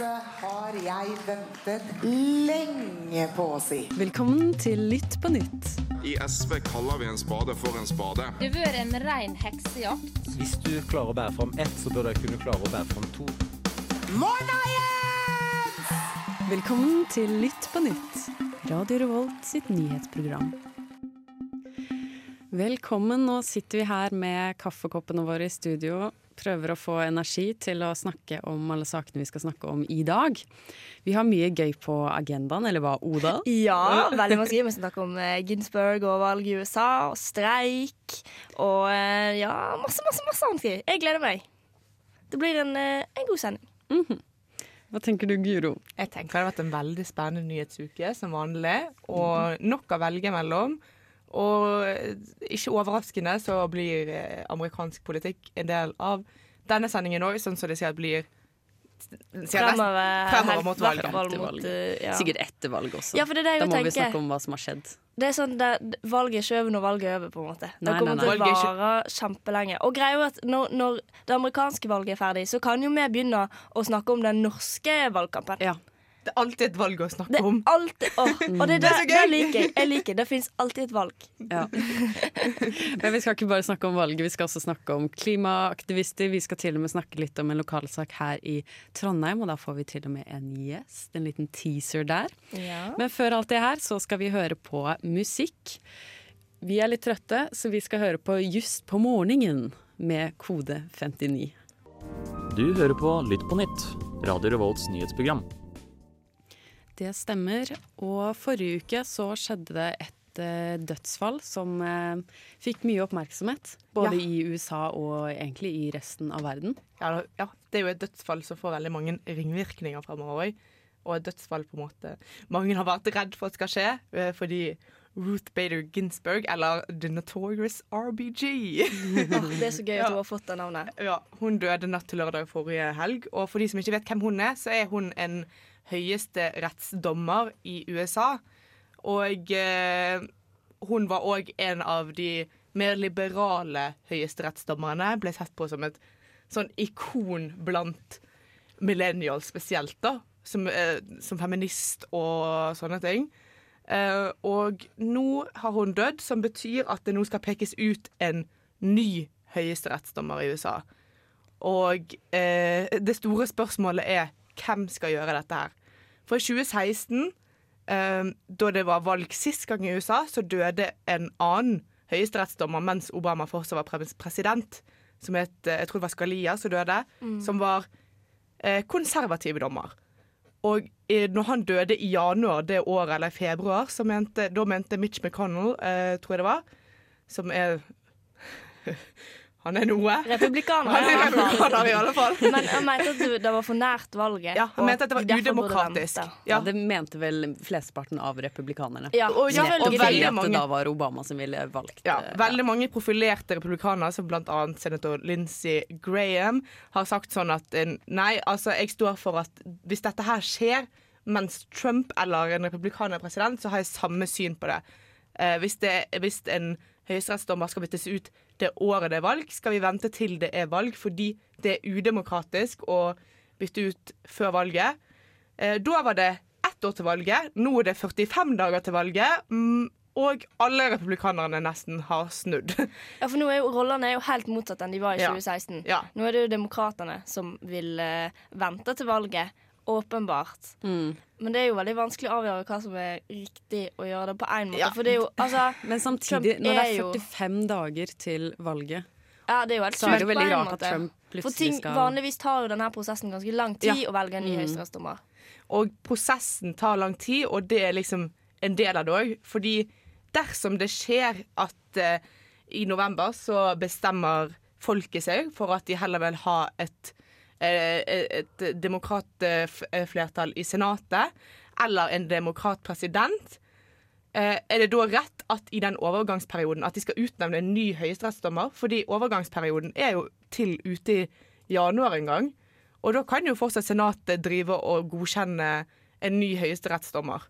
Dette har jeg ventet lenge på å si. Velkommen til Lytt på nytt. I SV kaller vi en spade for en spade. Det har vært en rein heksejakt. Hvis du klarer å bære fram ett, så bør du kunne klare å bære fram to. Morna, Jens! Velkommen til Lytt på nytt. Radio Revolt sitt nyhetsprogram. Velkommen. Nå sitter vi her med kaffekoppene våre i studio. Prøver å få energi til å snakke om alle sakene vi skal snakke om i dag. Vi har mye gøy på agendaen, eller hva, Oda? Ja, veldig mye gøy. Vi skal snakke om eh, Ginsburg og valg i USA, og streik. Og eh, ja, masse, masse masse annet gøy. Jeg gleder meg. Det blir en, eh, en god sending. Hva tenker du, Guro? Jeg tenker det har vært en veldig spennende nyhetsuke som vanlig, og nok å velge mellom. Og ikke overraskende så blir eh, amerikansk politikk en del av denne sendingen òg, sånn som det sier at blir Fremover, mot valget. Etter mot, valget. eh, ja. Sikkert etter valget også. Ja, for det er det jeg da må vi snakke om hva som har skjedd. Det er sånn, det, valget er ikke over når valget er over, på en måte. Det kommer nei, nei. til å vare kjempelenge. Og greia er at når, når det amerikanske valget er ferdig, så kan jo vi begynne å snakke om den norske valgkampen. Ja. Det er alltid et valg å Det snakke er om. alltid, å, og det, Det det, det, liker jeg. Jeg liker det. fins alltid et valg. Ja. Men vi skal ikke bare snakke om valget, vi skal også snakke om klimaaktivister. Vi skal til og med snakke litt om en lokalsak her i Trondheim, og da får vi til og med en gjest. En liten teaser der. Men før alt det her, så skal vi høre på musikk. Vi er litt trøtte, så vi skal høre på Just på morgenen med kode 59. Du hører på Lytt på nytt, Radio Revolts nyhetsprogram. Det stemmer. Og forrige uke så skjedde det et eh, dødsfall som eh, fikk mye oppmerksomhet. Både Ja. i USA og egentlig i resten av verden. Ja, ja, det er jo et dødsfall som får veldig mange ringvirkninger fremover òg. Og et dødsfall på en måte mange har vært redd for at skal skje, eh, fordi Ruth Bader Ginsburg, eller The Notorious RBG Åh, det er så gøy at du har fått det navnet. Ja, Hun døde natt til lørdag forrige helg. Og for de som ikke vet hvem hun er, så er hun en høyesterettsdommer i USA. Og eh, hun var òg en av de mer liberale høyesterettsdommerne. Ble sett på som et sånn ikon blant millennials spesielt, da. Som, eh, som feminist og sånne ting. Eh, og nå har hun dødd, som betyr at det nå skal pekes ut en ny høyesterettsdommer i USA. Og eh, det store spørsmålet er hvem skal gjøre dette her? For i 2016, eh, da det var valg sist gang i USA, så døde en annen høyesterettsdommer mens Obama fortsatt var president, som het eh, jeg tror det var Scalia som døde, som var eh, konservativ dommer. Og når han døde i januar det året, eller februar, så mente, da mente Mitch McConnell, eh, tror jeg det var, som er Han er noe. Republikaner, Han er republikaner i alle fall. Men han mente at det var for nært valget. Ja, han mente at det var udemokratisk. Ja, Ja. det mente vel flesteparten av republikanerne. Ja, Og- ja, Og veldig at mange- det da var Obama som ville valgt Ja, eh, veldig mange profilerte republikanere, som annet senator Lindsey Graham, har sagt sånn at eh, nei, altså jeg står for at hvis dette her skjer mens Trump eller en republikaner er president, så har jeg samme syn på det. Eh, hvis, det hvis en høyesterettsdommer skal byttes ut det året det er valg, skal vi vente til det er valg, fordi det er udemokratisk å bytte ut før valget. Eh, da var det ett år til valget, nå er det 45 dager til valget. Mm, og alle republikanerne nesten har snudd. Ja, for nå er jo rollene er jo helt motsatt enn de var i 2016. Ja. Nå er det jo demokratene som vil eh, vente til valget. Åpenbart. Mm. Men det er jo veldig vanskelig å avgjøre hva som er riktig å gjøre det på én måte. Ja. For det er jo altså Men samtidig, Trump når det er er jo- 45 dager til valget, Ja, det er jo helt så er det jo på veldig en rart at måte. For ting, skal Vanligvis tar jo denne prosessen ganske lang tid Ja. å velge en ny Mm. høyesterettsdommer. Og prosessen tar lang tid, og det er liksom en del av det òg. Fordi dersom det skjer at uh, i november så bestemmer folket seg for at de heller vil ha et, et demokratflertall i Senatet, eller en demokratpresident, eh, er det da rett at i den overgangsperioden at de skal utnevne en ny høyesterettsdommer? Fordi overgangsperioden er jo til ute i januar en gang. Og da kan jo fortsatt Senatet drive og godkjenne en ny høyesterettsdommer.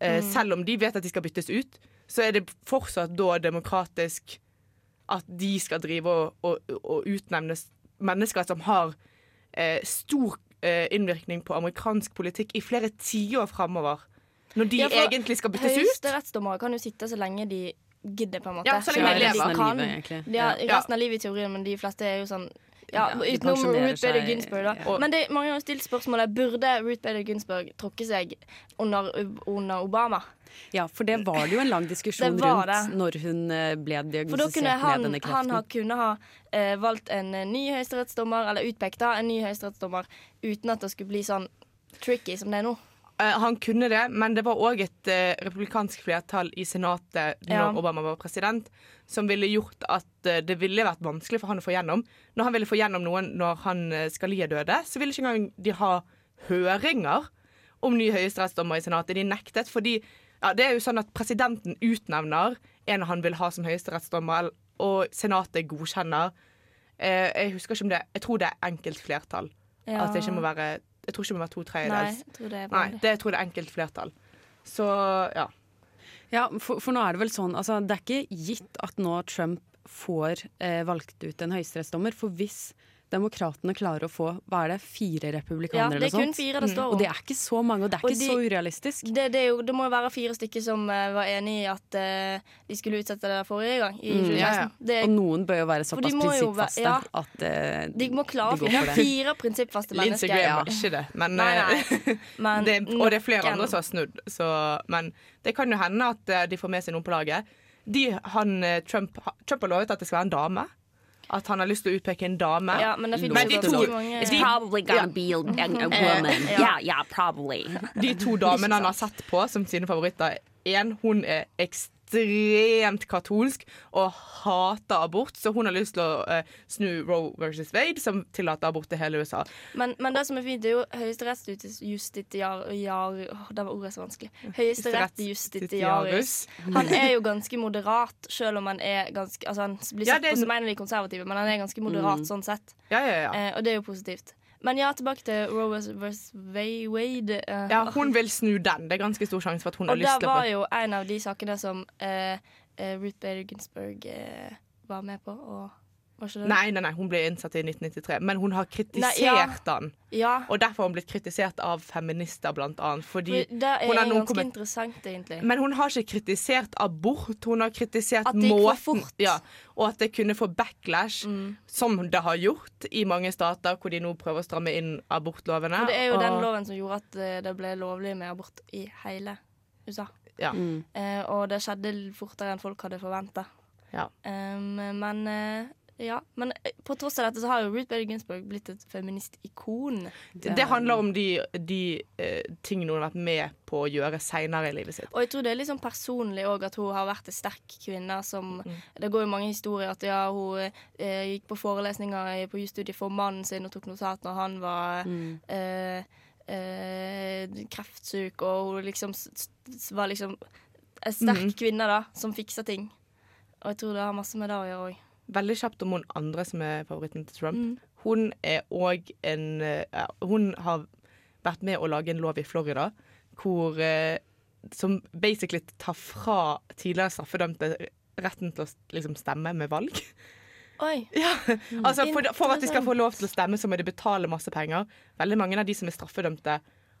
Mm. Selv om de vet at de skal byttes ut, så er det fortsatt da demokratisk at de skal drive og, og, og utnevne mennesker som har eh, stor eh, innvirkning på amerikansk politikk i flere tiår framover. Når de Ja, egentlig skal byttes ut. Høyesterettsdommere kan jo sitte så lenge de gidder, på en måte. Ja, så lenge de lever. Resten av kan. livet, egentlig. De har, Ja. resten av livet i teorien, men de fleste er jo sånn ja, Ja, Utenom Ruth Bader Ginsburg, da. ja. Men det, mange har stilt spørsmålet Burde Ruth Bader Ginsburg tråkke seg under, under Obama. Ja, for det var det jo en lang diskusjon rundt det. når hun eh, ble diagnostisert med denne denne han ha, kreften. kunne ha eh, valgt en eh, ny høyesterettsdommer, eller utpekt da, en ny høyesterettsdommer, uten at det skulle bli sånn tricky som det er nå. Eh, han kunne det, men det var òg et republikansk flertall i Senatet når Ja. Obama var president, som ville gjort at det ville vært vanskelig for han å få gjennom. Når han ville få gjennom noen når han skal Scalia døde, så ville ikke engang de ha høringer om ny høyesterettsdommer i Senatet. De nektet fordi ja, det er jo sånn at presidenten utnevner en han vil ha som høyesterettsdommer, og Senatet godkjenner. Eh, jeg husker ikke om det Jeg tror det er enkelt flertall. Ja. At det ikke må være Jeg tror ikke det må være to Nei, tredjedels. jeg tror det er Nei, det jeg tror det er enkelt flertall. Så ja. Ja, for, for nå er det vel sånn altså, Det er ikke gitt at nå Trump får eh, valgt ut en høyesterettsdommer. For hvis demokratene klarer å få hva er det, fire Ja, det er eller kun sånt fire det står Og det er ikke så mange, og det er Og ikke de- så urealistisk. Det, det, er jo, det må jo være fire stykker som uh, var enig i at uh, de skulle utsette det forrige gang, i Mm. 2016. Ja, ja. Det, Og noen bør jo være såpass prinsippfaste ja. at uh, de må klare å de for det. fire prinsippfaste Lindsey mennesker. Graham Ja. var ikke det. Men, Nei, nei. Men det, og det er flere andre som har snudd. Så, men det kan jo hende at de får med seg noen på laget. De, han, Trump, Trump har lovet at det skal være en dame. At han har lyst til å utpeke en dame. Ja, men det Men de to- de- probably gonna be a, woman. ja. Yeah, yeah, probably. De to damene han har sett på som sine favoritter. En, hun er ekstremt katolsk og hater abort, så hun har lyst til å eh, snu Roe versus Wade, som tillater abort i hele USA. Men, men det som er fint, er jo høyesterettsjustitiar... Åh, det var ordet så vanskelig. Høyesterettsjustitiarius. Han er jo ganske moderat, selv om han er ganske Altså Han blir sett ja, er på som en av de konservative, men han er ganske moderat sånn sett. Ja, ja, ja. Eh, og det er jo positivt. Men ja, tilbake til Roe vs. Wade. Uh, ja. Hun vil snu den. Det er ganske stor sjanse for at hun har lyst til å Og det var jo en av de sakene som uh, uh, Ruth Bader Ginsburg var med på. Og? Nei, nei, nei, hun ble innsatt i 1993, men hun har kritisert Nei, ja. den. Ja, Og derfor har hun blitt kritisert av feminister, blant annet. Fordi for det er hun har ganske kommet... interessant, egentlig. Men hun har ikke kritisert abort, hun har kritisert At det gikk for måten fort. ja, Og at det kunne få backlash, Mm. som det har gjort i mange stater hvor de nå prøver å stramme inn abortlovene. For det er jo og- den loven som gjorde at eh, det ble lovlig med abort i hele USA. Ja. Mm. Eh, og det skjedde fortere enn folk hadde forventa. Ja. men eh, ja. Men eh, på tross av dette så har jo Ruth Bader Ginsburg blitt et feministikon. Det, det handler om de, de uh, tingene hun har vært med på å gjøre seinere i livet sitt. Og jeg tror det er litt sånn personlig òg at hun har vært en sterk kvinne som Mm. Det går jo mange historier at ja, hun uh, gikk på forelesninger på jusstudiet for mannen sin og tok notat når han var Mm. uh, kreftsyk, og hun liksom var liksom en sterk mm. kvinne da, som fiksa ting. Og jeg tror det har masse med det å gjøre òg. Veldig kjapt om hun andre som er favoritten til Trump. Mm. Hun er òg en eh, ja, Hun har vært med å lage en lov i Florida hvor eh, Som basically tar fra tidligere straffedømte retten til å liksom, stemme med valg. Oi. Ja, altså for, for at de skal få lov til å stemme, så må de betale masse penger. Veldig mange av de som er straffedømte,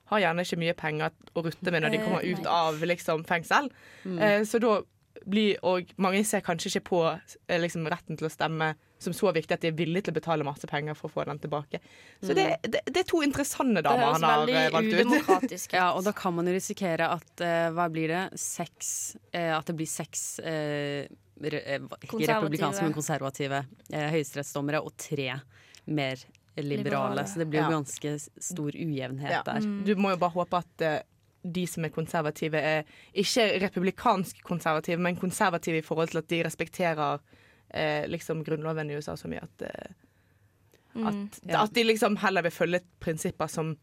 har gjerne ikke mye penger å rutte med når de kommer ut av liksom, fengsel. Eh, så da blir og Mange ser kanskje ikke på eh, liksom, retten til å stemme som så viktig at de er villige til å betale masse penger for å få den tilbake. Så det, det, det er to interessante damer han har eh, valgt ut. Ja, og da kan man jo risikere at uh, Hva blir det? Seks uh, At det blir seks uh, re, eh, Ikke republikanske, men konservative eh, høyesterettsdommere og tre mer liberale. Liberale. Så det blir jo Ja. ganske stor ujevnhet Ja. der. Mm. Du må jo bare håpe at de som er konservative, er ikke republikansk konservative, men konservative i forhold til at de respekterer eh, liksom grunnloven i USA så mye at, eh, Mm. at, at de liksom heller vil følge prinsipper som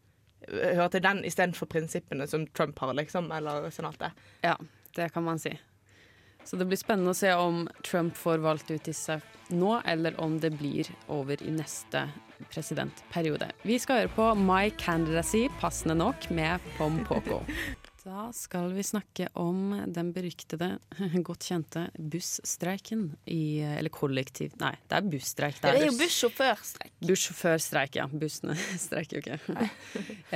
eh, hører til den, istedenfor prinsippene som Trump har, liksom, eller senatet. Ja, det kan man si. Så det blir spennende å se om Trump får valgt ut disse nå, eller om det blir over i neste presidentperiode. Vi skal høre på My Candidacy, passende nok, med Pom Poko. Da skal vi snakke om den beryktede, godt kjente bussstreiken i Eller kollektiv Nei, det er busstreik. Det er jo bussjåførstreik. Bussjåførstreik, ja. Bussene streiker jo ikke.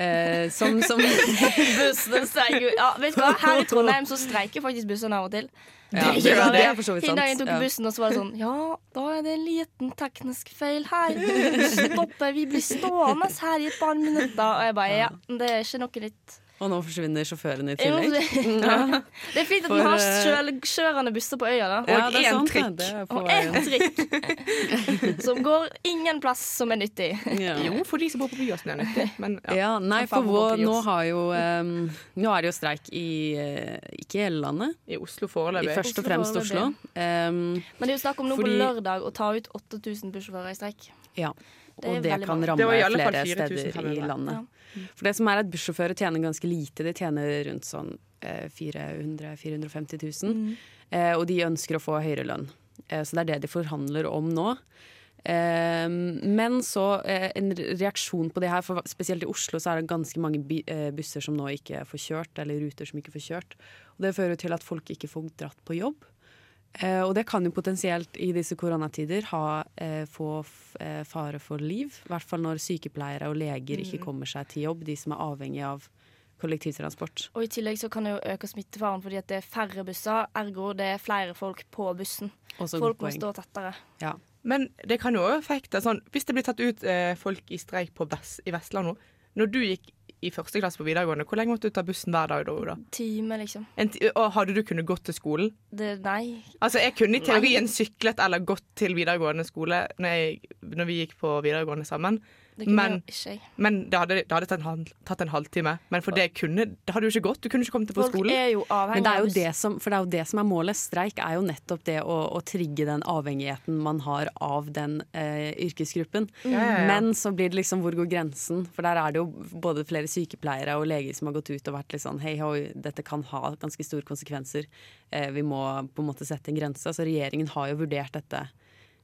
Eh, som, som Bussene streiker Ja, vet du hva? Her i Trondheim så streiker faktisk bussene av og til. ja, Det det, det er for så vidt sant. sant. dagen tok Ja. bussen, og så var det sånn Ja, da er det en liten teknisk feil her. Stopper, vi blir stående her i et par minutter. Og jeg bare Ja, det er ikke noe nytt. Og nå forsvinner sjåførene i tillegg. det, Ja. det er fint at For, vi har eh, sjølkjørende busser på øya, da. Ja, én en sant, trikk. Og én trikk som går ingen plass som er nyttig. Ja. Jo, for de som bor på Byåsen er nyttig. Men ja. Ja, nei, for vår, nå, har jo, um, nå er det jo streik i uh, ikke hele landet, i Oslo i foreløpig. først og Oslo fremst Oslo. Um, Men det er jo snakk om nå Fordi- på lørdag å ta ut 8000 bussjåfører i streik. ja. Og det det kan ramme flere steder i landet. For det som er at bussjåfører tjener ganske lite. De tjener rundt sånn eh, 400 450 000. Mm. Og de ønsker å få høyere lønn. Eh, så det er det de forhandler om nå. Eh, men så eh, en reaksjon på det her, for spesielt i Oslo så er det ganske mange busser som nå ikke får kjørt, eller ruter som ikke får kjørt. Og det fører til at folk ikke får dratt på jobb. Eh, og det kan jo potensielt i disse koronatider ha, eh, få eh, fare for liv. I hvert fall når sykepleiere og leger ikke kommer seg til jobb, de som er avhengig av kollektivtransport. Og i tillegg så kan det jo øke smittefaren fordi at det er færre busser, ergo det er flere folk på bussen. Også Folk må stå tettere. Ja. Men det kan jo også effekte sånn Hvis det blir tatt ut eh, folk i streik på Vest, i Vestland nå Når du gikk i første klasse på videregående, hvor lenge måtte du ta bussen hver dag da? Time, liksom. Og hadde du kunnet gått til skolen? Det, nei. Altså, Jeg kunne i teorien syklet eller gått til videregående skole når, jeg, når vi gikk på videregående sammen. Det Men-. Men det hadde, det hadde tatt, en, halv- tatt en halvtime. Men for det kunne Det hadde jo ikke gått. Du kunne ikke kommet på Folk skolen. er jo Men det er jo det som, for det er jo det som er målet. Streik er jo nettopp det å, å trigge den avhengigheten man har av den eh, yrkesgruppen. Ja, ja, ja. Men så blir det liksom hvor går grensen? For der er det jo både flere sykepleiere og leger som har gått ut og vært litt sånn hei, hoi, dette kan ha ganske store konsekvenser. Eh, vi må på en måte sette en grense. Så regjeringen har jo vurdert dette.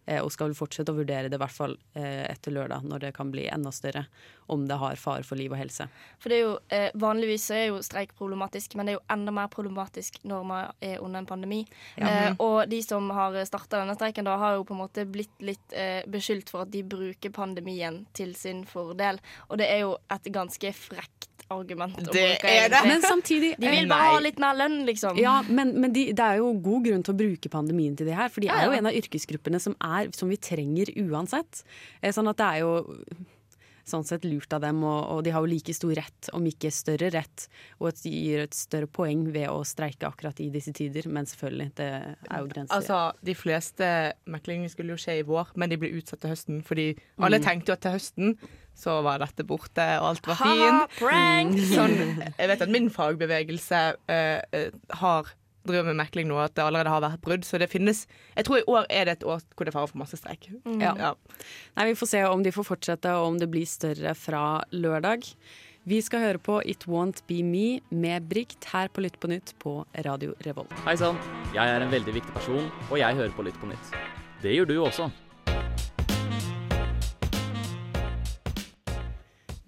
Eh, Og skal vel fortsette å vurdere det, i hvert fall eh, etter lørdag, når det kan bli enda større. Om det har fare for liv og helse. For det er jo, eh, Vanligvis er jo streik problematisk, men det er jo enda mer problematisk når man er under en pandemi. Eh, og de som har starta denne streiken, da har jo på en måte blitt litt eh, beskyldt for at de bruker pandemien til sin fordel. Og det er jo et ganske frekt argument. å Det bruke, er det. Men samtidig De vil bare ha litt mer lønn, liksom. Ja, men, men de, det er jo god grunn til å bruke pandemien til det her. For de er jo en av yrkesgruppene som, er, som vi trenger uansett. Eh, Sånn at det er jo sånn sett lurt av dem, og, og de har jo like stor rett, om ikke større rett, og at de gir et større poeng ved å streike akkurat i disse tider. Men selvfølgelig, det er jo grenser. Altså, De fleste meklingene skulle jo skje i vår, men de ble utsatt til høsten. Fordi alle tenkte jo at til høsten så var dette borte, og alt var fint. Sånn, jeg vet at min fagbevegelse uh, uh, har driver med mekling nå, at det allerede har vært brudd. Så det finnes Jeg tror i år er det et år hvor det er fare for masse streik. Ja. Ja. Nei, Vi får se om de får fortsette, og om det blir større fra lørdag. Vi skal høre på It Won't Be Me med Brigt her på Lytt på nytt på Radio Revolt. Hei sann, jeg er en veldig viktig person, og jeg hører på Lytt på nytt. Det gjør du også.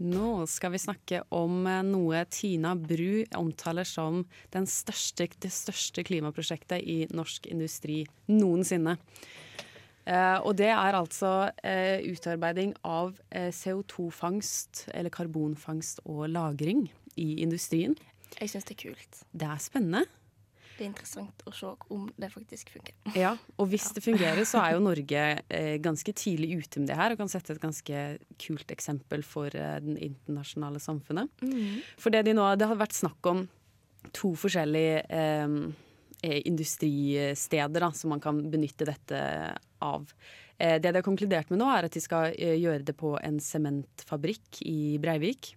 Nå skal vi snakke om eh, noe Tina Bru omtaler som den største, det største klimaprosjektet i norsk industri noensinne. Eh, og det er altså eh, utarbeiding av eh, CO2-fangst, eller karbonfangst og -lagring, i industrien. Jeg syns det er kult. Det er spennende. Det er interessant å se om det faktisk funker. Ja, og hvis det fungerer, så er jo Norge eh, ganske tidlig ute med det her, og kan sette et ganske kult eksempel for eh, den internasjonale samfunnet. For det de nå, det har vært snakk om to forskjellige eh, eh, industristeder da, som man kan benytte dette av. Eh, det de har konkludert med nå, er at de skal eh, gjøre det på en sementfabrikk i Breivik.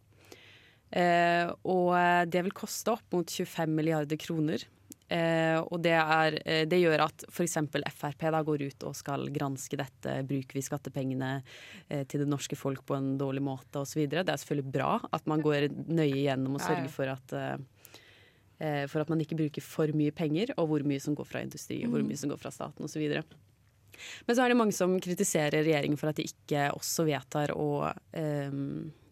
Eh, og det vil koste opp mot 25 milliarder kroner. Eh, og det, er, eh, det gjør at f.eks. Frp da går ut og skal granske dette. Bruker vi skattepengene eh, til det norske folk på en dårlig måte osv. Det er selvfølgelig bra at man går nøye gjennom og sørger for at for at man ikke bruker for mye penger, og hvor mye som går fra industri og hvor mye som går fra staten osv. Men så er det mange som kritiserer regjeringen for at de ikke også vedtar å eh,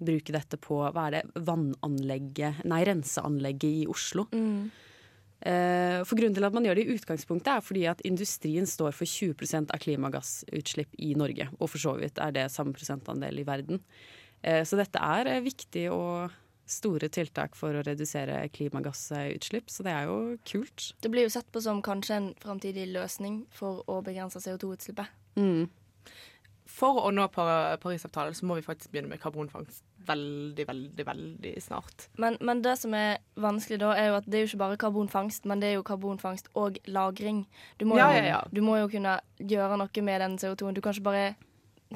bruke dette på hva er det, vannanlegget, nei, renseanlegget i Oslo. Mm. Eh, for Grunnen til at man gjør det i utgangspunktet, er fordi at industrien står for 20% av klimagassutslipp i Norge. Og for så vidt er det samme prosentandel i verden. Eh, så dette er eh, viktig og store tiltak for å redusere klimagassutslipp, så det er jo kult. Det blir jo sett på som kanskje en framtidig løsning for å begrense CO2-utslippet. Mm. For å nå Par- Parisavtalen så må vi faktisk begynne med karbonfangst veldig, veldig, veldig snart. Men, men det som er vanskelig da, er jo at det er jo ikke bare karbonfangst, men det er jo karbonfangst og lagring. Du må, Ja, ja, ja. Du må jo kunne gjøre noe med den CO2-en. Du kan ikke bare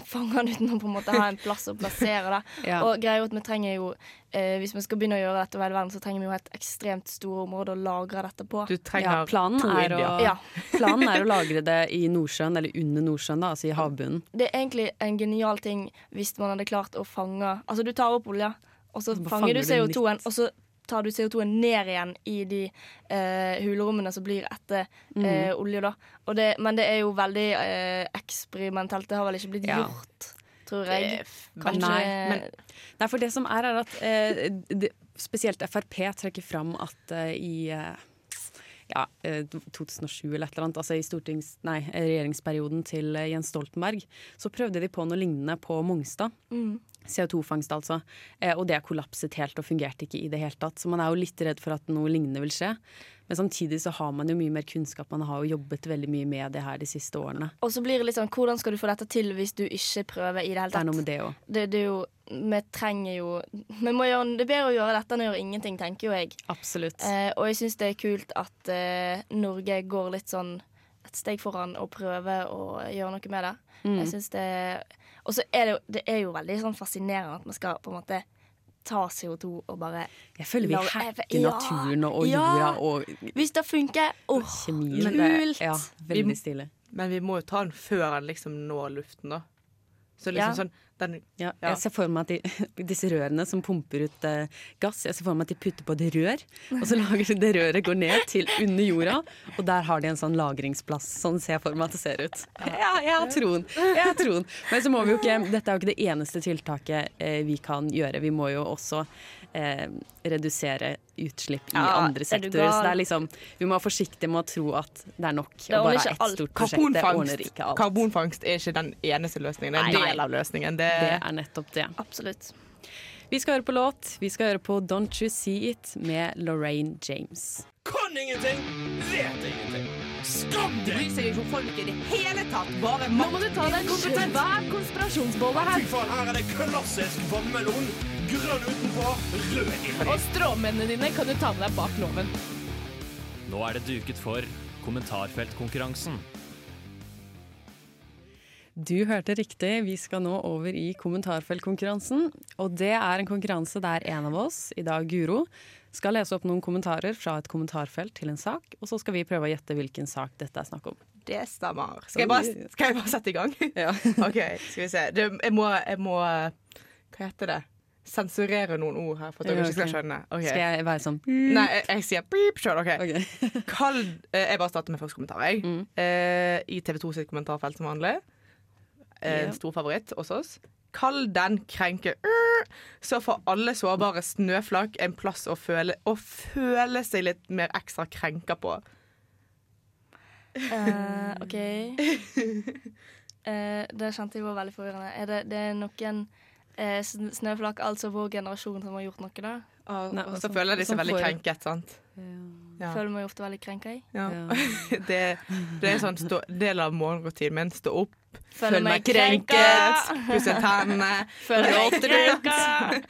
fange den uten å på en måte ha en plass å plassere det. Ja. Og greia at vi trenger jo, eh, hvis vi skal begynne å gjøre dette over hele verden, så trenger vi jo et ekstremt store område å lagre dette på. Du Ja, planen, to er å, Ja. planen er å lagre det i Nordsjøen, eller under Nordsjøen, da, altså i havbunnen. Det er egentlig en genial ting hvis man hadde klart å fange Altså, du tar opp olja, og så fanger du fanger du CO2-en, og så tar du CO2-en ned igjen i de eh, hulrommene som blir etter Mm. eh, olje, da. Det, men det er jo veldig eh, eksperimentelt. Det har vel ikke blitt Ja. gjort, tror jeg. Kanskje Nei, men- Nei, for det som er, er at eh, det, spesielt Frp trekker fram at eh, i eh, ja, eh, 2007 eller et eller annet, altså i stortings, nei, regjeringsperioden til eh, Jens Stoltenberg, så prøvde de på noe lignende på Mongstad. Mm. CO2-fangst, altså. Eh, og det kollapset helt og fungerte ikke i det hele tatt. Så man er jo litt redd for at noe lignende vil skje. Men samtidig så har man jo mye mer kunnskap. Man har jo jobbet veldig mye med det her de siste årene. Og så blir det litt sånn Hvordan skal du få dette til hvis du ikke prøver i det hele tatt? Det er noe med det òg. Det, det er jo Vi trenger jo vi må gjøre, Det er bedre å gjøre dette enn å gjøre ingenting, tenker jo jeg. Absolutt. Eh, og jeg syns det er kult at eh, Norge går litt sånn et steg foran og prøver å gjøre noe med det. Mm. Jeg synes det Og så er det jo Det er jo veldig sånn fascinerende at man skal på en måte ta CO2 og bare Jeg føler vi hacker Ja, naturen og, jorda ja. og Hvis det funker! Åh, kjemien. kult! Ja, veldig stilig. Men vi må jo ta den før den liksom når luften, da. Så liksom Ja. sånn den, Ja. Jeg ser for meg at de, disse rørene som pumper ut eh, gass, jeg ser for meg at de putter på et rør, og så lager de det røret går ned til under jorda, og der har de en sånn lagringsplass. Sånn ser jeg for meg at det ser ut. Ja, jeg har troen. Jeg har troen. Men så må vi jo ikke, dette er jo ikke det eneste tiltaket eh, vi kan gjøre. Vi må jo også eh, redusere utslipp i Ja, andre er sektorer. Så det er liksom, vi må være forsiktige med å tro at det er nok Det å bare ha ett alt. stort prosjekt. Det ordner ikke alt. karbonfangst er ikke den eneste løsningen. Det er en del av løsningen. Det, Det er nettopp det. Absolutt. Vi skal høre på låt. Vi skal høre på Don't You See It med Lorraine James. Kan ingenting, vet ingenting. Skam deg! bryr seg ikke om folk i det hele tatt. Bare Nå må du ta deg en svær konspirasjonsbolle Fy her. faen, her er det klassisk vannmelon. Grønn utenpå, rød inni. Og stråmennene dine kan du ta med deg bak loven. Nå er det duket for kommentarfeltkonkurransen. Du hørte riktig. Vi skal nå over i kommentarfeltkonkurransen. Og det er en konkurranse der en av oss, i dag Guro, skal lese opp noen kommentarer fra et kommentarfelt til en sak, og så skal vi prøve å gjette hvilken sak dette er snakk om. Det stemmer. Skal jeg bare, skal jeg bare sette i gang? Ja. OK, skal vi se. Det, jeg, må, jeg må Hva heter det? Sensurere noen ord her for at dere Ja, ikke skal skjønne. Okay. Skal jeg være sånn Nei, jeg, jeg sier beep sjøl. OK. okay. Kall eh, Jeg bare starter med første kommentar. Jeg. Mm. Uh, I TV2 sitt kommentarfelt som vanlig. Eh, En Ja. stor favoritt hos oss. Kall den krenke øh, så får alle sårbare snøflak en plass å føle, å føle seg litt mer ekstra krenka på. Uh, OK. Uh, det kjente jeg var veldig forvirrende. Er det, det er noen eh, snøflak, altså vår generasjon, som har gjort noe da? Og, Nei, og så som- føler de seg veldig krenket, sant? Ja. Føler meg ofte veldig krenka i. Ja. Ja. Det, det er sånn stå, del av morgenrutinen min. Stå opp, Føler meg krenket, pusse tennene, Føler meg krenka.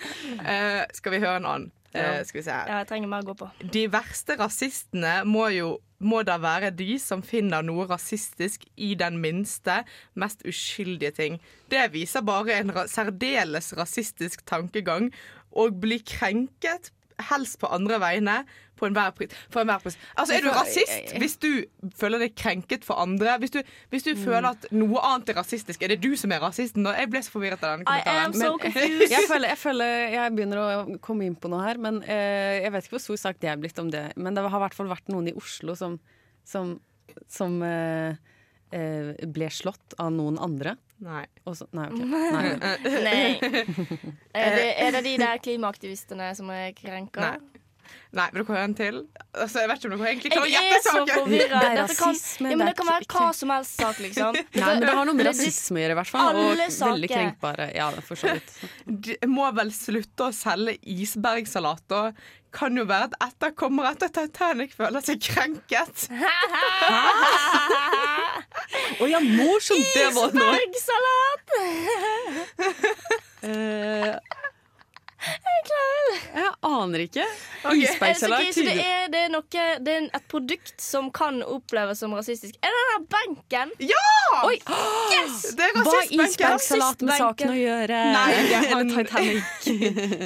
uh, skal vi høre en annen? Uh, skal vi se her. Ja, jeg trenger mer å gå på. De verste rasistene må jo må det være de som finner noe rasistisk i den minste, mest uskyldige ting. Det viser bare en ra særdeles rasistisk tankegang, og blir krenket helst på andre vegne på enhver pris. For enhver pris. Altså, er du rasist hvis du føler deg krenket for andre? Hvis du, hvis du føler at noe annet er rasistisk, er det du som er rasisten? da? Jeg ble så forvirret av denne kommentaren. so Jeg føler, jeg føler jeg begynner å komme inn på noe her, men eh, jeg vet ikke hvor stor sak det er blitt om det. Men det har i hvert fall vært noen i Oslo som, som, som eh, eh, ble slått av noen andre? Nei. Også, nei, okay. Nei. Nei. Er det, er det de der klimaaktivistene som er krenka? Nei. Nei, vil dere høre en til? Altså, jeg vet ikke om dere egentlig klarer å Jeg gjette er så saken. forvirra. Det er kan, rasisme, ja, men det er kan være hva som helst sak, liksom. Nei, men det har noe med rasisme å gjøre, i hvert fall. Og Alle veldig krenkbare. Ja, for så vidt. De må vel slutte å selge isbergsalat. Og kan jo være at etterkommere etter Titanic føler seg krenket. Å ja, morsomt det var nå! Isbergsalat! Eh, Jeg klarer det. jeg aner ikke. Okay. Isbergsalat ok, så det er, det er noe Det er et produkt som kan oppleves som rasistisk. Er det den benken? Ja! Oi! Yes! Det er Hva har rasistbenken. isbergsalat med saken å gjøre? Nei, det er Titanic.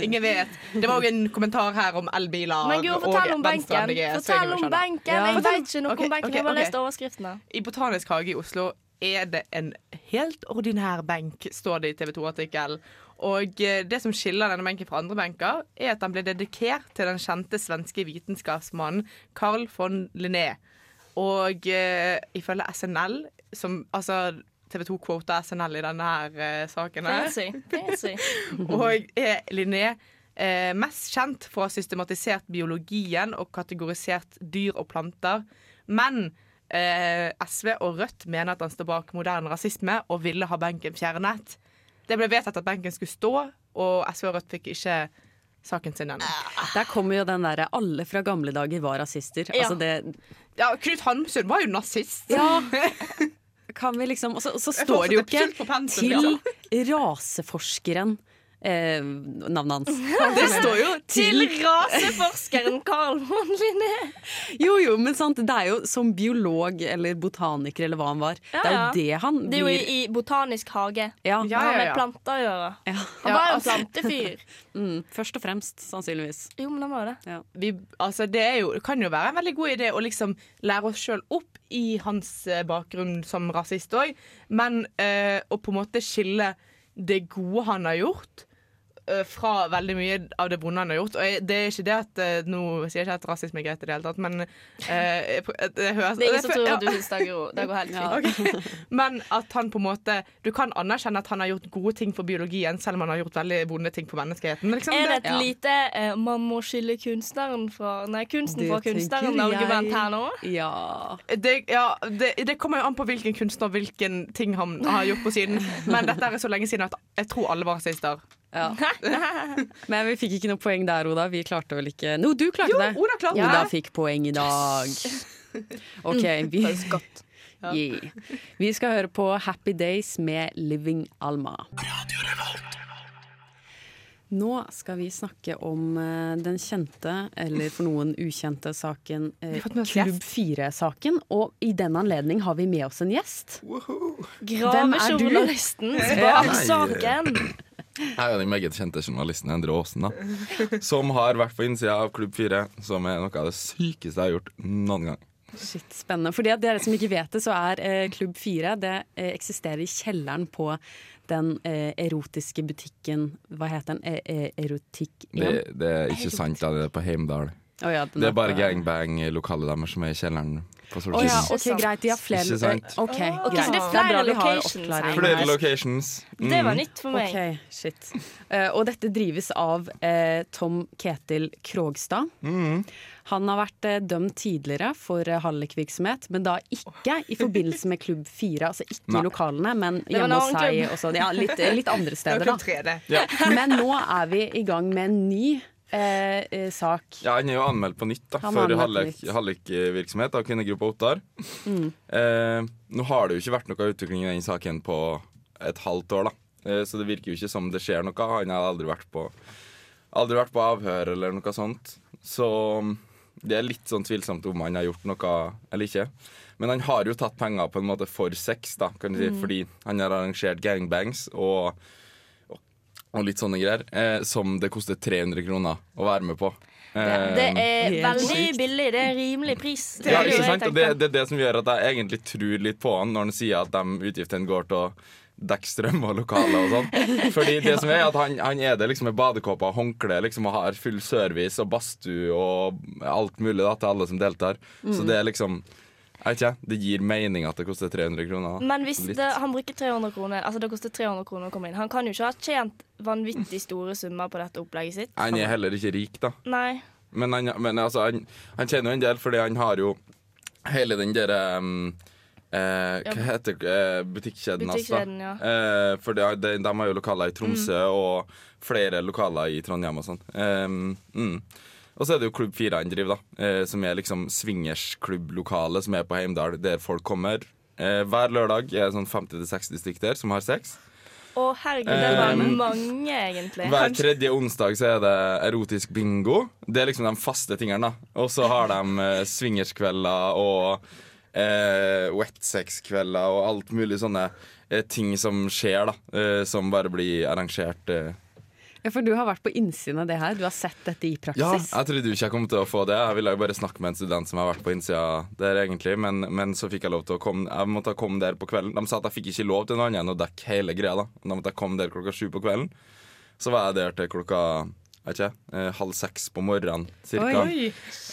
Ingen vet. Det var òg en kommentar her om elbiler. Men gud, fortell om benken. Fortell om benken. Jeg vet ikke noe okay, om benken. Okay, Jeg har bare lest overskriftene. I Botanisk hage i Oslo er det en helt ordinær benk, står det i TV 2-artikkelen. Og eh, det som skiller denne benken fra andre benker, er at den ble dedikert til den kjente svenske vitenskapsmannen Carl von Linné. Og uh, ifølge SNL, som altså TV 2 quota SNL i denne her uh, saken Fancy. Fancy. og er Linné eh, mest kjent for å ha systematisert biologien og kategorisert dyr og planter. Men eh, SV og Rødt mener at han står bak moderne rasisme og ville ha benken fjernet. Det ble vedtatt at benken skulle stå, og SV og Rødt fikk ikke saken sin ennå. Der kommer jo den derre 'alle fra gamle dager var rasister'. Ja. Altså det Ja, Knut Hamsun var jo nazist. Ja. Kan vi liksom Og så, står det jo ikke til raseforskeren eh, navnet hans. Det står jo Til raseforskeren Carl von Linné. Jo, jo, men sant, det er jo som biolog eller botaniker eller hva han var. Ja, Det er ja. jo det han blir Det er jo i, i botanisk hage. ja, Det har med planter å gjøre. ja. Han var jo en altså- plantefyr. Mm, Først og fremst, sannsynligvis. Jo, men han var det. vi, altså det, er jo, det kan jo være en veldig god idé å liksom lære oss sjøl opp i hans eh, bakgrunn som rasist òg, men eh, å på en måte skille det gode han har gjort, fra veldig mye av det vonde han har gjort. Og jeg, det er ikke det at eh, Nå sier jeg ikke at rasisme er greit i det hele tatt, men eh, jeg jeg, det høres Det er ingen som tror at du syns det, går- det går helt fint. Okay. Men at han på en måte Du kan anerkjenne at han har gjort gode ting for biologien, selv om han har gjort veldig vonde ting for menneskeheten. Liksom. Er det et Ja. lite eh, 'man må skille kunstneren fra Nei, kunsten Det fra kunstneren'-argument her nå? Ja. Det, ja, det, det kommer jo an på hvilken kunstner og hvilken ting han har gjort på siden. Men dette er så lenge siden at jeg tror alle var rasister. Ja. Men vi fikk ikke noe poeng der, Oda. Vi klarte vel ikke No, du klarte Jo, det! Oda klarte Oda fikk poeng i dag. OK, vi Yeah. Vi skal høre på Happy Days med Living Alma. Nå skal vi snakke om eh, den kjente, eller for noen ukjente, saken eh, Klubb 4-saken. Og i den anledning har vi med oss en gjest. Gravejournalisten bak saken. Jeg er den meget kjente journalisten Endre Aasen, da. Som har vært på innsida av Klubb 4, som er noe av det sykeste jeg har gjort noen gang. Shit, spennende. For dere som ikke vet det, så er eh, Klubb 4 Det eh, eksisterer i kjelleren på den eh, erotiske butikken Hva heter den? E e erotikk... Det, det er ikke sant, da. Det er på Heimdal. Å ja, Det er bare gangbang-lokalet deres som er i kjelleren på oh, ja, ok, greit. De har flere Ikke sant? Okay, okay, Ok, så det er flere vi har locations her. Flere locations. Mm. Det var Mm. nytt for meg. Ok, shit. Eh, og dette drives av uh, Tom Ketil Krogstad. Mm. Han har vært eh, dømt tidligere for eh, hallikvirksomhet, men da ikke i forbindelse med Klubb 4. Altså ikke Nei. i lokalene, men hjemme hos seg. klubb. Og så, ja, litt, litt andre steder, da. det. Men nå er vi i gang med en ny eh, eh, sak. Ja, Han er jo anmeldt på nytt da, Han for anmeldt hallik- hallikvirksomhet av kvinnegruppa Ottar. Mm. Eh, nå har det jo ikke vært noe utvikling i den saken på et halvt år, da. Eh, så det virker jo ikke som det skjer noe. Han har aldri vært på, aldri vært på avhør eller noe sånt. Så mm, det er litt sånn tvilsomt om han har gjort noe eller ikke. Men han har jo tatt penger på en måte for sex, da, kan du si, Mm. fordi han har arrangert gangbangs og, og litt sånne greier, eh, som det koster 300 kroner å være med på. Det Eh, er veldig billig. Det er rimelig pris. Det er ja, sant? Det, det er det som gjør at jeg egentlig tror litt på han når han sier at de utgiftene går til å dekke strøm og lokaler og sånn. Fordi det som er at han, han er det liksom med badekåpe og håndkle liksom, og har full service og badstue og alt mulig da, til alle som deltar. Så Mm. det er liksom Jeg vet ikke, det gir mening at det koster 300 kroner. Men hvis det, han bruker 300 kroner Altså det koster 300 kroner å komme inn. Han kan jo ikke ha tjent vanvittig store summer på dette opplegget sitt. Han er heller ikke rik, da. Nei. Men, han, men altså, han, han tjener jo en del, fordi han har jo hele den derre um, eh, Hva heter eh, butikkjeden hans, da? Ja. Eh, for de, de, de har jo lokaler i Tromsø og flere lokaler i Trondheim og sånn. Um, mm. Og så er det jo Klubb 4 han driver, da. Eh, som er liksom swingersklubblokalet som er på Heimdal, der folk kommer. Eh, hver lørdag er det sånn 50-60 stykker der som har sex. Å herregud, det var Um, mange, egentlig. Hver tredje onsdag så er det erotisk bingo. Det er liksom de faste tingene. da Og så har de eh, swingerskvelder og eh, wetsex-kvelder og alt mulig sånne eh, ting som skjer, da. Eh, som bare blir arrangert. Eh. Ja, For du har vært på innsiden av det her. Du har sett dette i praksis. Ja, jeg trodde ikke jeg kom til å få det. Jeg ville jo bare snakke med en student som har vært på innsida der, egentlig. Men, men så fikk jeg lov til å komme Jeg måtte komme der på kvelden. De sa at jeg fikk ikke lov til noe annet enn å dekke hele greia. Da Da måtte jeg komme der klokka sju på kvelden. Så var jeg der til klokka ikke, eh, halv seks på morgenen cirka. Oi.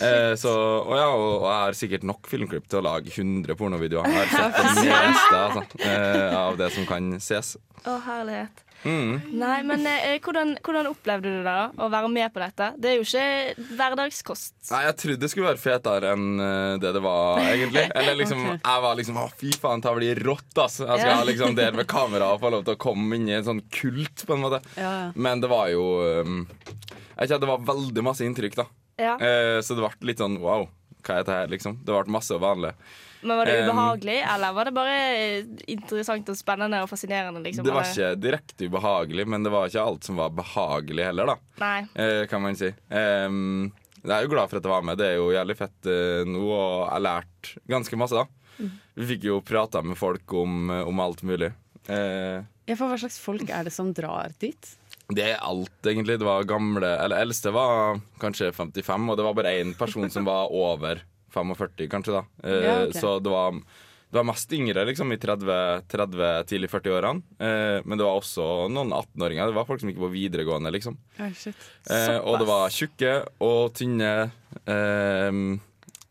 Eh, så, og, ja, og, og jeg har sikkert nok filmklipp til å lage 100 pornovideoer. Jeg har sett det meste altså, eh, av det som kan ses. Å, herlighet. Mm. Nei, men eh, hvordan, hvordan opplevde du det da, å være med på dette? Det er jo ikke hverdagskost. Nei, Jeg trodde det skulle være fetere enn eh, det det var, egentlig. Eller liksom, okay. Jeg var liksom Å, fy faen, det blir rått, ass. Jeg skal Ja. ha liksom der med kamera og få lov til å komme inn i en sånn kult, på en måte. Ja, ja. Men det var jo um, Jeg vet ikke, Det var veldig masse inntrykk, da. Ja. Eh, så det ble litt sånn wow, hva er dette her, liksom? Det ble masse vanlig. Men var det Um, ubehagelig, eller var det bare eh, interessant og spennende og fascinerende? Liksom, Det var eller? ikke direkte ubehagelig, men det var ikke alt som var behagelig heller, da. Nei. Eh, kan man si. Um, jeg er jo glad for at jeg var med. Det er jo jævlig fett uh, nå, og jeg har lært ganske masse, da. Mm. Vi fikk jo prata med folk om, om alt mulig. Uh, Ja, for Hva slags folk er det som drar dit? det er alt, egentlig. Det var gamle Eller eldste var kanskje 55, og det var bare én person som var over 45, kanskje, da. Eh, Ja, okay. Så det var det var mest yngre, liksom, i 30, 30 tidlig 40-årene. Eh, men det var også noen 18-åringer. Det var folk som gikk på videregående, liksom. Oh, shit. Eh, og det var tjukke og tynne eh,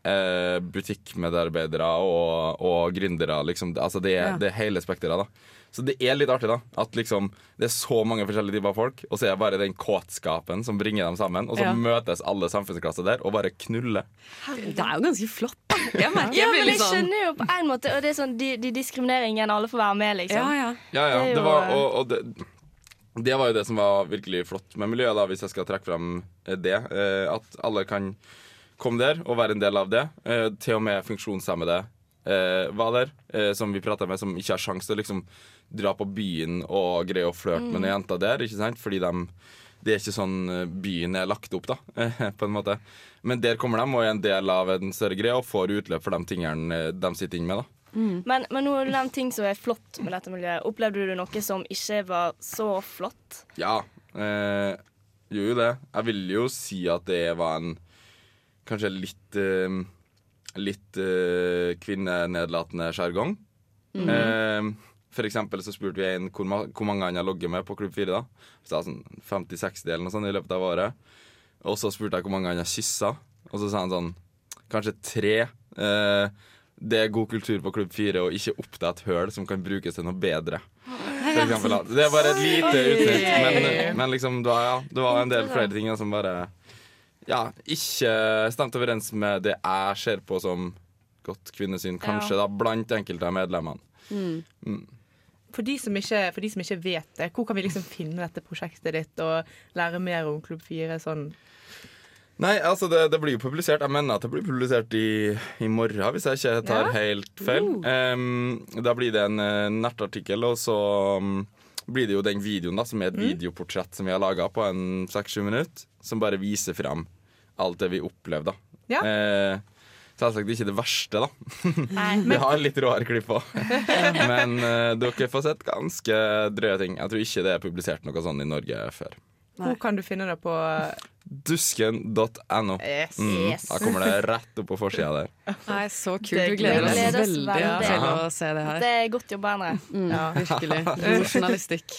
eh, butikkmedarbeidere og, og gründere. Liksom. Altså det, er- Ja. det er hele spekteret. da. Så det er litt artig, da. At liksom, det er så mange forskjellige typer folk, og så er det bare den kåtskapen som bringer dem sammen. Og så Ja. møtes alle samfunnsklasser der og bare knuller. Det er jo ganske flott. Jeg merker Ja, men jeg sånn skjønner jo på en måte Og det er sånn, de, de diskrimineringen alle får være med, liksom. Ja, ja. Ja, ja. Det var, og, og det, det var jo det som var virkelig flott med miljøet, da, hvis jeg skal trekke frem det. Eh, at alle kan komme der og være en del av det. Eh, til og med funksjonshemmede eh, var der, eh, som vi prata med, som ikke har sjanse til å liksom dra på byen og greie å flørte med Mm. noen jenter der, ikke sant? Fordi de det er ikke sånn eh, byen er lagt opp, da, på en måte. Men der kommer de og er en del av en større greie og får utløp for de tingene eh, de sitter inne med. da. Men, men noen av de ting som er flott med dette miljøet. Opplevde du noe som ikke var så flott? Ja, eh, gjorde jo det. Jeg vil jo si at det var en kanskje litt eh, Litt eh, kvinnenedlatende sjargong. Mm. Eh, for eksempel så spurte vi en hvor, ma hvor mange han har logget med på Klubb 4. da Så det var sånn 50-60 eller noe sånt i løpet av året. Og så spurte jeg hvor mange han har kyssa, og så sa han sånn Kanskje tre. Eh, det er god kultur på Klubb 4 å ikke oppdage et høl som kan brukes til noe bedre. For eksempel, det er bare et lite utsnitt, men, men liksom, det var, ja, det var en del flere ting som bare ja, ikke stemte overens med det jeg ser på som godt kvinnesyn, kanskje, da, blant enkelte av medlemmene. Mm. For de, som ikke, for de som ikke vet det, hvor kan vi liksom finne dette prosjektet ditt og lære mer om Klubb 4? Sånn? Nei, altså det, det blir jo publisert Jeg mener at det blir publisert i, i morgen, hvis jeg ikke tar Ja. helt feil. Em, da blir det en uh, nettartikkel, og så um, blir det jo den videoen da som er et videoportrett som vi har laga på en seks-sju minutter, som bare viser fram alt det vi opplevde. Ja. Eh, Selvsagt ikke det verste, da. Vi har litt råere klipp òg. Men eh, dere får sett ganske drøye ting. Jeg tror ikke det er publisert noe sånt i Norge før. Hvor kan du finne det på Dusken.no. Yes. Mm, Yes. da kommer det rett opp på forsida der. Nei, så kult. du Vi gleder oss veldig til å se det her. Det er godt jobba, Endre. Mm, Ja. Virkelig. God journalistikk.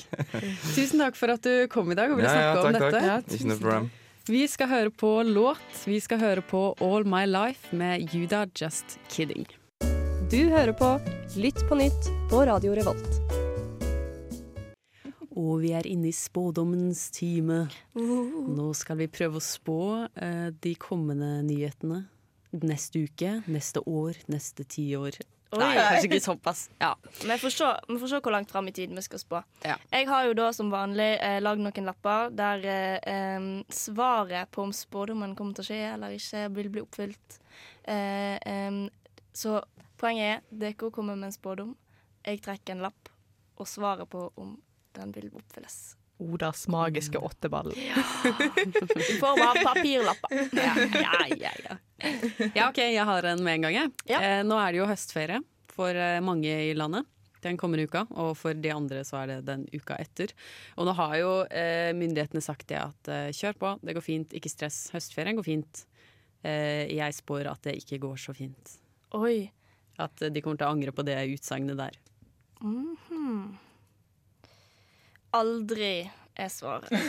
Tusen takk for at du kom i dag og ville Ja, ja, takk, om dette. takk. Ikke noe problem. Vi skal høre på låt. Vi skal høre på All My Life med Juda Just Kidding. Du hører på Lytt på nytt på Radio Revolt. Og vi er inne i spådommens time. Nå skal vi prøve å spå eh, de kommende nyhetene. Neste uke, neste år, neste tiår. Nei, kanskje ikke såpass. Ja. Vi får se, vi får se hvor langt fram i tid vi skal spå. Ja. Jeg har jo da som vanlig eh, lagd noen lapper der eh, svaret på om spådommen kommer til å skje eller ikke, vil bli oppfylt. Eh, eh, så poenget er dere kommer med en spådom. Jeg trekker en lapp, og svaret på om den vil oppfylles. Odas magiske åtteball. I form av papirlapper. Ja, ja, ja, ja. ja, OK, jeg har en med en gang, jeg. Eh, nå er det jo høstferie for eh, mange i landet. Den kommende uka, og for de andre så er det den uka etter. Og nå har jo eh, myndighetene sagt det at eh, kjør på, det går fint, ikke stress. Høstferien går fint. Eh, jeg spår at det ikke går så fint. Oi. At eh, de kommer til å angre på det utsagnet der. Mhm. Aldri er svaret.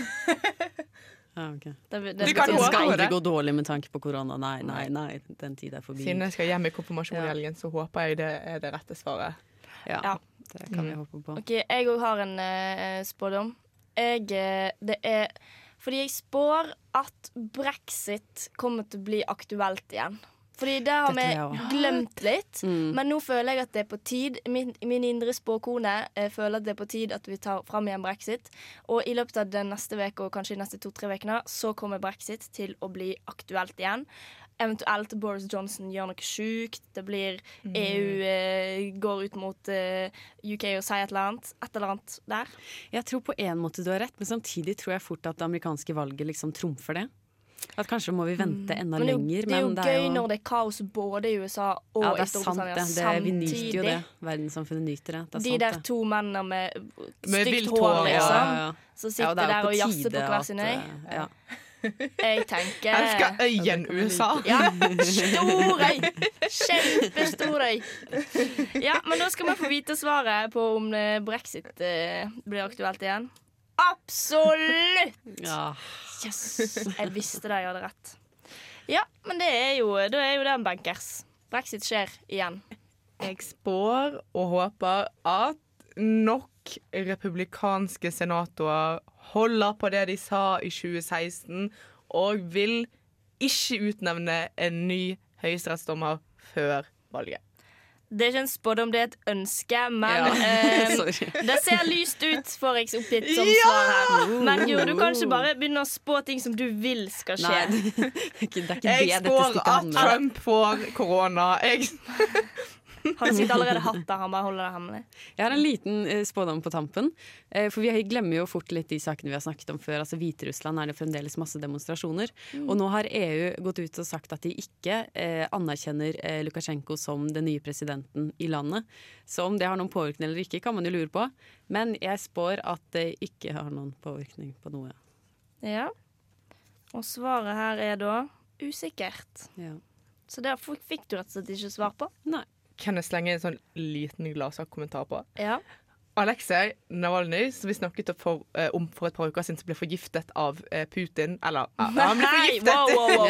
Ja, okay. Det, det, Det, skal- skal aldri gå dårlig med tanke på korona. Nei, nei, nei, den tid er forbi. Siden jeg skal hjem i konfirmasjon i helgen, så håper jeg det er det rette svaret. Ja, Ja. det kan vi håpe på. OK, jeg òg har en uh, spådom. Jeg eh, Det er fordi jeg spår at brexit kommer til å bli aktuelt igjen. Fordi det har vi glemt litt. Mm. Men nå føler jeg at det er på tid. Min, min indre spåkone eh, føler at det er på tid at vi tar fram igjen brexit. Og i løpet av den neste uke og kanskje de neste to-tre ukene så kommer brexit til å bli aktuelt igjen. Eventuelt Boris Johnson gjør noe sjukt. Det blir EU eh, går ut mot eh, UK og sier et eller annet. Et eller annet der. Jeg tror på en måte du har rett, men samtidig tror jeg fort at det amerikanske valget liksom trumfer det. At kanskje må vi vente enda Men det er jo, lenger. det er jo gøy når det er kaos både i USA og ja, i det er sant Storbritannia det. det. Vi nyter jo det. Verdenssamfunnet nyter det. det er De sant, der to mennene med Med stygt hår, liksom. ja, ja. Som sitter ja, er der og jazzer på hver sin øy. Ja. Jeg tenker Elsker øyen USA. Ja, stor øy! Kjempestor øy. Ja, men da skal vi få vite svaret på om eh, brexit eh, blir aktuelt igjen. Absolutt! Ja. Yes! Jeg visste det, jeg hadde rett. Ja, men det er jo, da er jo det en bankers. Brexit skjer igjen. Jeg spår og håper at nok republikanske senatorer holder på det de sa i 2016, og vil ikke utnevne en ny høyesterettsdommer før valget. Det er ikke en spådom, det er et ønske, men Ja, eh, det ser lyst ut, får jeg oppgitt som Ja! svar her. Men jo, du kan ikke bare begynne å spå ting som du vil skal skje. Nei, det er ikke det, er ikke Jeg det spår at. Trump får korona. Jeg Har du sikkert allerede hatt det, han bare holder det hemmelig. Jeg har en liten eh, spådom på tampen. Eh, for vi glemmer jo fort litt de sakene vi har snakket om før. Altså Hviterussland er det fremdeles masse demonstrasjoner. Mm. Og nå har EU gått ut og sagt at de ikke eh, anerkjenner eh, Lukasjenko som den nye presidenten i landet. Så om det har noen påvirkning eller ikke, kan man jo lure på. Men jeg spår at det ikke har noen påvirkning på noe. Ja. Og svaret her er da usikkert. Ja. Så der fikk du rett og slett ikke svar på. Nei. Kan jeg slenge en sånn liten gladsak-kommentar på? Ja. Aleksej Navalnyj, som vi snakket om for, eh, om for et par uker siden, som ble forgiftet av eh, Putin. Eller ja, han ble forgiftet! wow, wow,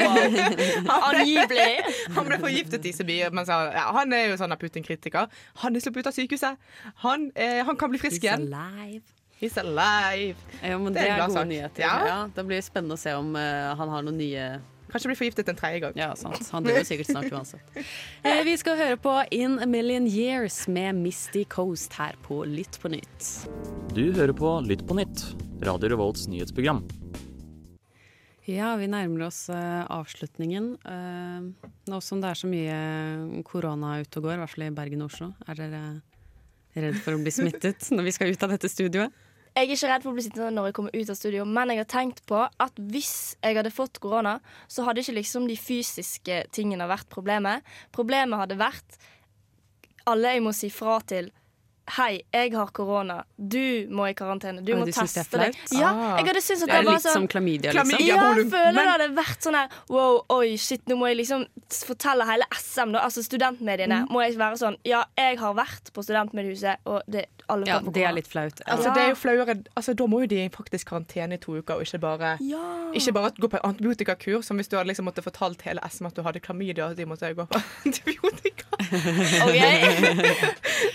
wow. Angivelig. Han ble forgiftet i Sibir. Men så, ja, han er jo sånn Putin-kritiker. Han er sluppet ut av sykehuset. Han, eh, han kan bli frisk He's igjen. alive. He's alive. Ja, men Det det er en er gode nyheter. Ja. Ja. Det blir spennende å se om eh, han har noen nye Kanskje bli forgiftet en tredje gang. Ja, sant. Han dør jo sikkert snart uansett. Eh, vi skal høre på In a Million Years med Misty Coast her på Lytt på nytt. Du hører på Lytt på nytt, Radio Revolts nyhetsprogram. Ja, vi nærmer oss eh, avslutningen. Eh, nå som det er så mye korona ute og går, i hvert fall i Bergen og Oslo, er dere redd for å bli smittet når vi skal ut av dette studioet? Jeg er ikke redd for å bli sittende når jeg kommer ut av studio, men jeg har tenkt på at hvis jeg hadde fått korona, så hadde ikke liksom de fysiske tingene vært problemet. Problemet hadde vært alle jeg må si fra til. Hei, jeg har korona. Du må i karantene. Du må du teste deg. Ja, Ah. jeg hadde syntes at Det det, var litt sånn som klamydia, liksom. Ja, jeg føler Men- det hadde vært sånn her Wow, oi, shit, nå må jeg liksom fortelle hele SM, da, altså studentmediene, Mm. må jeg være sånn Ja, jeg har vært på studentmediehuset, og det alle Ja, det er litt flaut. Altså, det er jo flauere altså, Da må jo de faktisk karantene i to uker, og ikke bare, ikke bare gå på antibiotikakur, som hvis du hadde liksom måtte fortalt hele SM at du hadde klamydia, og de måtte gå på antibiotika.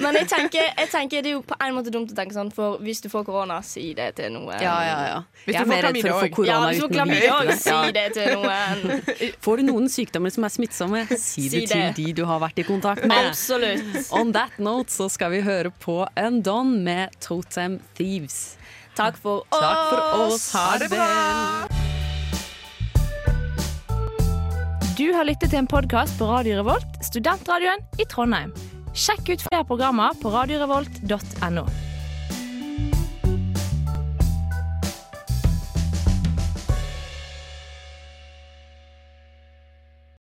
Men jeg tenker, jeg tenker det er jo på en måte dumt å tenke sånn, for hvis du får korona, si det til noen. Ja, ja, ja. Hvis Jeg du er får mer redd for å få klamydia korona Ja, uten klamydia si det til noen. Får du noen sykdommer som er smittsomme, si det Si til det. de du har vært i kontakt med. Absolutt. On that note så skal vi høre på Undone med Totem Thieves. Takk for oss. Takk for oss. Ha det bra! Du har lyttet til en podkast på Radio Revolt, studentradioen i Trondheim. Sjekk ut flere programmer på radiorevolt.no.